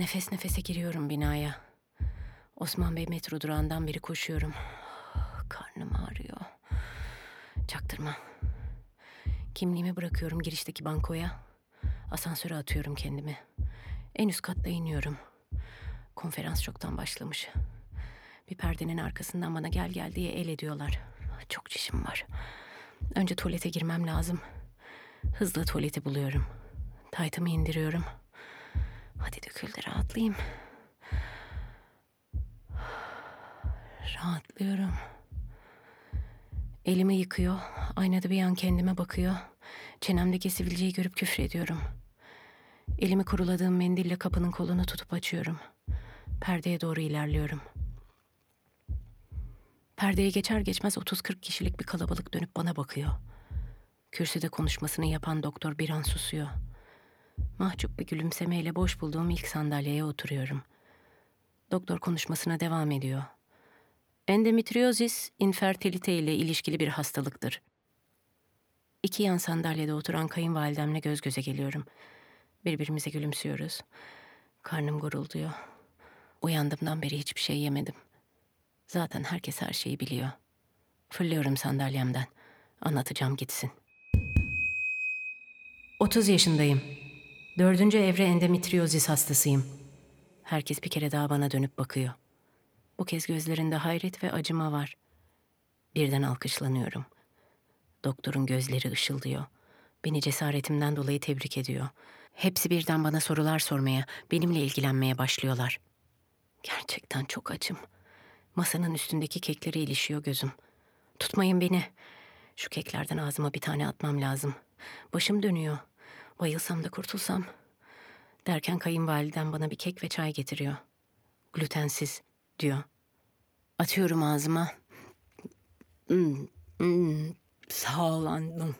Nefes nefese giriyorum binaya. Osman Bey metro durağından beri koşuyorum. Karnım ağrıyor. Çaktırma. Kimliğimi bırakıyorum girişteki bankoya. Asansöre atıyorum kendimi. En üst katta iniyorum. Konferans çoktan başlamış. Bir perdenin arkasından bana gel gel diye el ediyorlar. Çok çişim var. Önce tuvalete girmem lazım. Hızla tuvaleti buluyorum. Taytımı indiriyorum. Hadi dökül de rahatlayayım. Rahatlıyorum. Elimi yıkıyor. Aynada bir an kendime bakıyor. Çenemdeki sivilceyi görüp küfrediyorum. Elimi kuruladığım mendille kapının kolunu tutup açıyorum. Perdeye doğru ilerliyorum. Perdeye geçer geçmez 30-40 kişilik bir kalabalık dönüp bana bakıyor. Kürsüde konuşmasını yapan doktor bir an susuyor. Mahcup bir gülümsemeyle boş bulduğum ilk sandalyeye oturuyorum. Doktor konuşmasına devam ediyor. Endometriozis, infertilite ile ilişkili bir hastalıktır. İki yan sandalyede oturan kayınvalidemle göz göze geliyorum. Birbirimize gülümsüyoruz. Karnım gurulduyor. Uyandığımdan beri hiçbir şey yemedim. Zaten herkes her şeyi biliyor. Fırlıyorum sandalyemden. Anlatacağım gitsin. 30 yaşındayım. Dördüncü evre endometriozis hastasıyım. Herkes bir kere daha bana dönüp bakıyor. Bu kez gözlerinde hayret ve acıma var. Birden alkışlanıyorum. Doktorun gözleri ışıldıyor. Beni cesaretimden dolayı tebrik ediyor. Hepsi birden bana sorular sormaya, benimle ilgilenmeye başlıyorlar. Gerçekten çok acım. Masanın üstündeki keklere ilişiyor gözüm. Tutmayın beni. Şu keklerden ağzıma bir tane atmam lazım. Başım dönüyor. Bayılsam da kurtulsam. Derken kayınvalidem bana bir kek ve çay getiriyor. Glutensiz diyor. Atıyorum ağzıma. Hmm, hmm, sağlandım.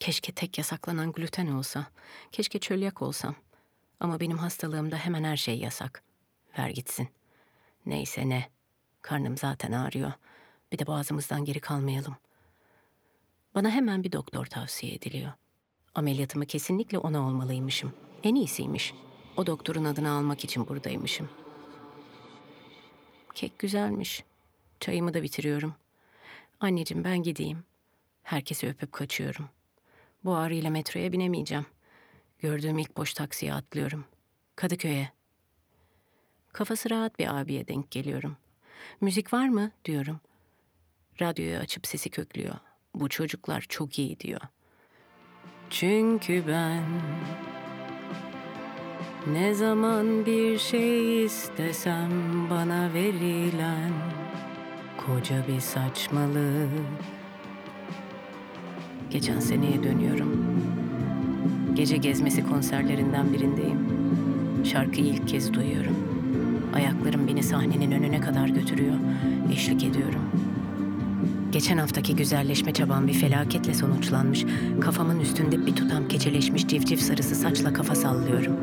Keşke tek yasaklanan gluten olsa. Keşke çölyak olsam. Ama benim hastalığımda hemen her şey yasak. Ver gitsin. Neyse ne. Karnım zaten ağrıyor. Bir de boğazımızdan geri kalmayalım. Bana hemen bir doktor tavsiye ediliyor. Ameliyatımı kesinlikle ona olmalıymışım. En iyisiymiş. O doktorun adını almak için buradaymışım. Kek güzelmiş. Çayımı da bitiriyorum. Anneciğim ben gideyim. Herkesi öpüp kaçıyorum. Bu ağrıyla metroya binemeyeceğim. Gördüğüm ilk boş taksiye atlıyorum. Kadıköy'e. Kafası rahat bir abiye denk geliyorum. Müzik var mı diyorum. Radyoyu açıp sesi köklüyor. Bu çocuklar çok iyi diyor. Çünkü ben ne zaman bir şey istesem bana verilen koca bir saçmalık. Geçen seneye dönüyorum. Gece gezmesi konserlerinden birindeyim. Şarkıyı ilk kez duyuyorum. Ayaklarım beni sahnenin önüne kadar götürüyor. Eşlik ediyorum. Geçen haftaki güzelleşme çabam bir felaketle sonuçlanmış. Kafamın üstünde bir tutam keçeleşmiş civciv sarısı saçla kafa sallıyorum.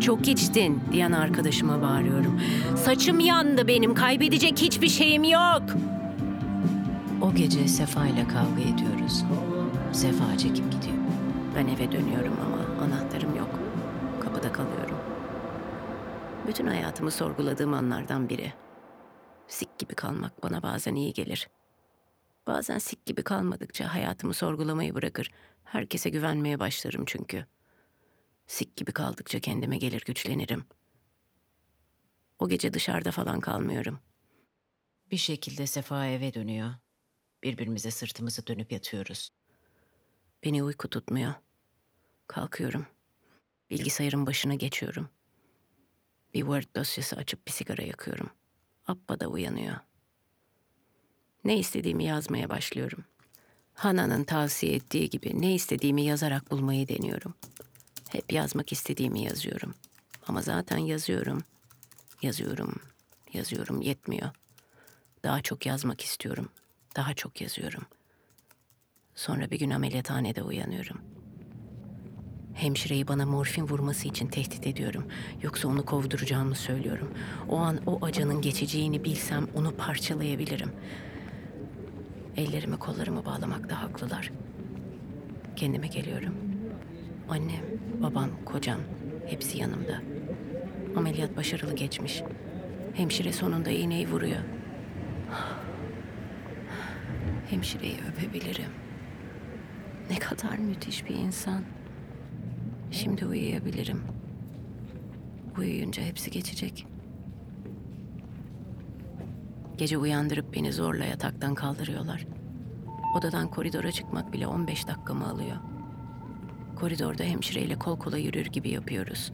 Çok içtin diyen arkadaşıma bağırıyorum. Saçım yandı benim kaybedecek hiçbir şeyim yok. O gece Sefa ile kavga ediyoruz. Sefa çekip gidiyor. Ben eve dönüyorum ama anahtarım yok. Kapıda kalıyorum. Bütün hayatımı sorguladığım anlardan biri. Sik gibi kalmak bana bazen iyi gelir. Bazen sik gibi kalmadıkça hayatımı sorgulamayı bırakır. Herkese güvenmeye başlarım çünkü. Sik gibi kaldıkça kendime gelir güçlenirim. O gece dışarıda falan kalmıyorum. Bir şekilde Sefa eve dönüyor. Birbirimize sırtımızı dönüp yatıyoruz. Beni uyku tutmuyor. Kalkıyorum. Bilgisayarın başına geçiyorum. Bir Word dosyası açıp bir sigara yakıyorum. Abba da uyanıyor. Ne istediğimi yazmaya başlıyorum. Hana'nın tavsiye ettiği gibi ne istediğimi yazarak bulmayı deniyorum. Hep yazmak istediğimi yazıyorum. Ama zaten yazıyorum. Yazıyorum. Yazıyorum yetmiyor. Daha çok yazmak istiyorum. Daha çok yazıyorum. Sonra bir gün ameliyathanede uyanıyorum. Hemşireyi bana morfin vurması için tehdit ediyorum. Yoksa onu kovduracağımı söylüyorum. O an o acının geçeceğini bilsem onu parçalayabilirim. Ellerimi kollarımı bağlamakta haklılar. Kendime geliyorum. Annem, babam, kocam hepsi yanımda. Ameliyat başarılı geçmiş. Hemşire sonunda iğneyi vuruyor. Hemşireyi öpebilirim. Ne kadar müthiş bir insan. Şimdi uyuyabilirim. Uyuyunca hepsi geçecek. Gece uyandırıp beni zorla yataktan kaldırıyorlar. Odadan koridora çıkmak bile 15 dakikamı alıyor. Koridorda hemşireyle kol kola yürür gibi yapıyoruz.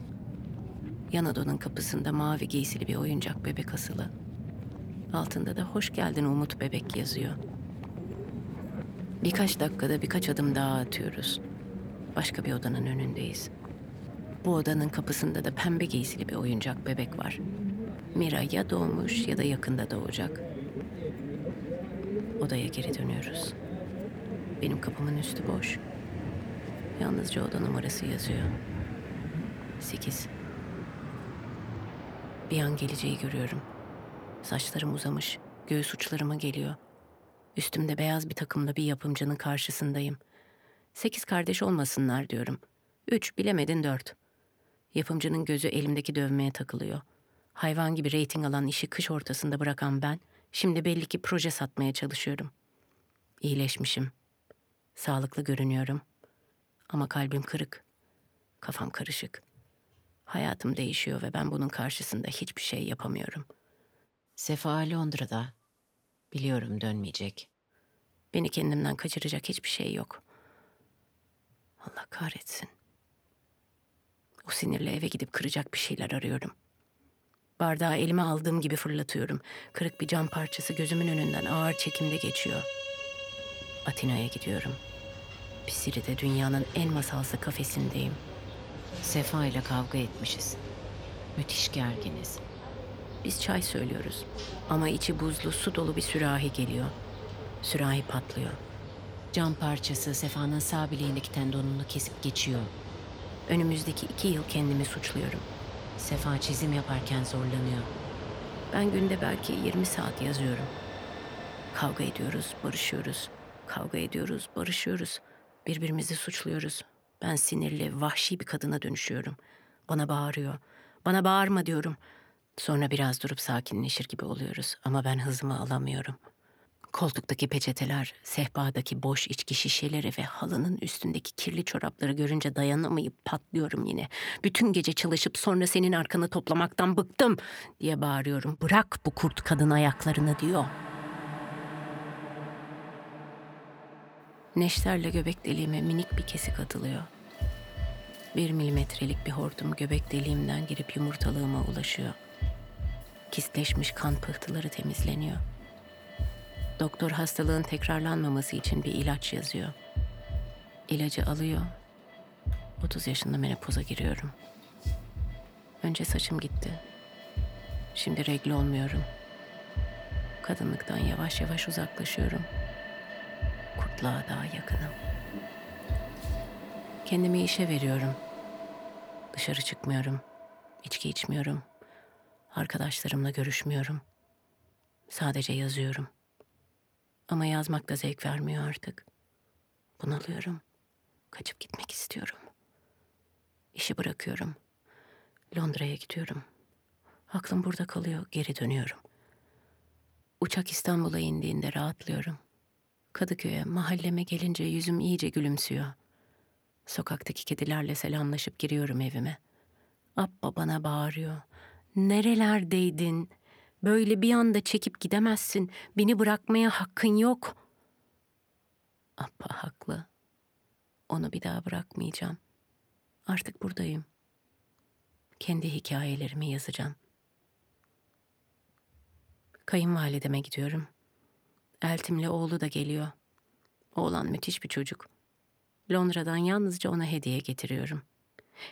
Yan odanın kapısında mavi giysili bir oyuncak bebek asılı. Altında da hoş geldin Umut bebek yazıyor. Birkaç dakikada birkaç adım daha atıyoruz. Başka bir odanın önündeyiz. Bu odanın kapısında da pembe giysili bir oyuncak bebek var. Mira ya doğmuş ya da yakında doğacak. Odaya geri dönüyoruz. Benim kapımın üstü boş. Yalnızca oda numarası yazıyor. Sekiz. Bir an geleceği görüyorum. Saçlarım uzamış, göğüs uçlarıma geliyor. Üstümde beyaz bir takımla bir yapımcının karşısındayım. Sekiz kardeş olmasınlar diyorum. Üç, bilemedin dört. Yapımcının gözü elimdeki dövmeye takılıyor. Hayvan gibi reyting alan işi kış ortasında bırakan ben, şimdi belli ki proje satmaya çalışıyorum. İyileşmişim. Sağlıklı görünüyorum. Ama kalbim kırık. Kafam karışık. Hayatım değişiyor ve ben bunun karşısında hiçbir şey yapamıyorum. Sefa Londra'da. Biliyorum dönmeyecek. Beni kendimden kaçıracak hiçbir şey yok. Allah kahretsin. O sinirle eve gidip kıracak bir şeyler arıyorum. Bardağı elime aldığım gibi fırlatıyorum. Kırık bir cam parçası gözümün önünden ağır çekimde geçiyor. Atina'ya gidiyorum. Pisiri'de dünyanın en masalsı kafesindeyim. Sefa ile kavga etmişiz. Müthiş gerginiz. Biz çay söylüyoruz. Ama içi buzlu su dolu bir sürahi geliyor. Sürahi patlıyor. Cam parçası Sefa'nın sağ bileğindeki tendonunu kesip geçiyor. Önümüzdeki iki yıl kendimi suçluyorum. Sefa çizim yaparken zorlanıyor. Ben günde belki 20 saat yazıyorum. Kavga ediyoruz, barışıyoruz. Kavga ediyoruz, barışıyoruz. Birbirimizi suçluyoruz. Ben sinirli, vahşi bir kadına dönüşüyorum. Bana bağırıyor. Bana bağırma diyorum. Sonra biraz durup sakinleşir gibi oluyoruz ama ben hızımı alamıyorum. Koltuktaki peçeteler, sehpadaki boş içki şişeleri ve halının üstündeki kirli çorapları görünce dayanamayıp patlıyorum yine. Bütün gece çalışıp sonra senin arkanı toplamaktan bıktım diye bağırıyorum. Bırak bu kurt kadın ayaklarını diyor. Neşterle göbek deliğime minik bir kesik atılıyor. Bir milimetrelik bir hortum göbek deliğimden girip yumurtalığıma ulaşıyor. Kistleşmiş kan pıhtıları temizleniyor. Doktor hastalığın tekrarlanmaması için bir ilaç yazıyor. İlacı alıyor. 30 yaşında menopoza giriyorum. Önce saçım gitti. Şimdi regl olmuyorum. Kadınlıktan yavaş yavaş uzaklaşıyorum. Kurtluğa daha yakınım. Kendimi işe veriyorum. Dışarı çıkmıyorum. İçki içmiyorum. Arkadaşlarımla görüşmüyorum. Sadece yazıyorum. Ama yazmak da zevk vermiyor artık. Bunalıyorum. Kaçıp gitmek istiyorum. İşi bırakıyorum. Londra'ya gidiyorum. Aklım burada kalıyor, geri dönüyorum. Uçak İstanbul'a indiğinde rahatlıyorum. Kadıköy'e, mahalleme gelince yüzüm iyice gülümsüyor. Sokaktaki kedilerle selamlaşıp giriyorum evime. Abba bana bağırıyor. Nerelerdeydin? Böyle bir anda çekip gidemezsin. Beni bırakmaya hakkın yok. Abba haklı. Onu bir daha bırakmayacağım. Artık buradayım. Kendi hikayelerimi yazacağım. Kayınvalideme gidiyorum. Eltim'le oğlu da geliyor. Oğlan müthiş bir çocuk. Londra'dan yalnızca ona hediye getiriyorum.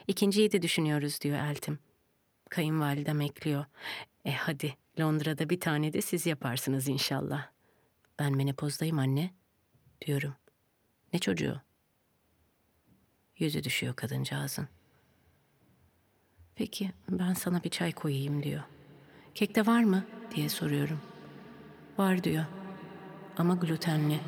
İkinciyi de düşünüyoruz diyor Eltim. Kayınvalidem ekliyor. E hadi Londra'da bir tane de siz yaparsınız inşallah. Ben menopozdayım anne diyorum. Ne çocuğu? Yüzü düşüyor kadıncağızın. Peki ben sana bir çay koyayım diyor. Kekte var mı diye soruyorum. Var diyor. Ama glutenli.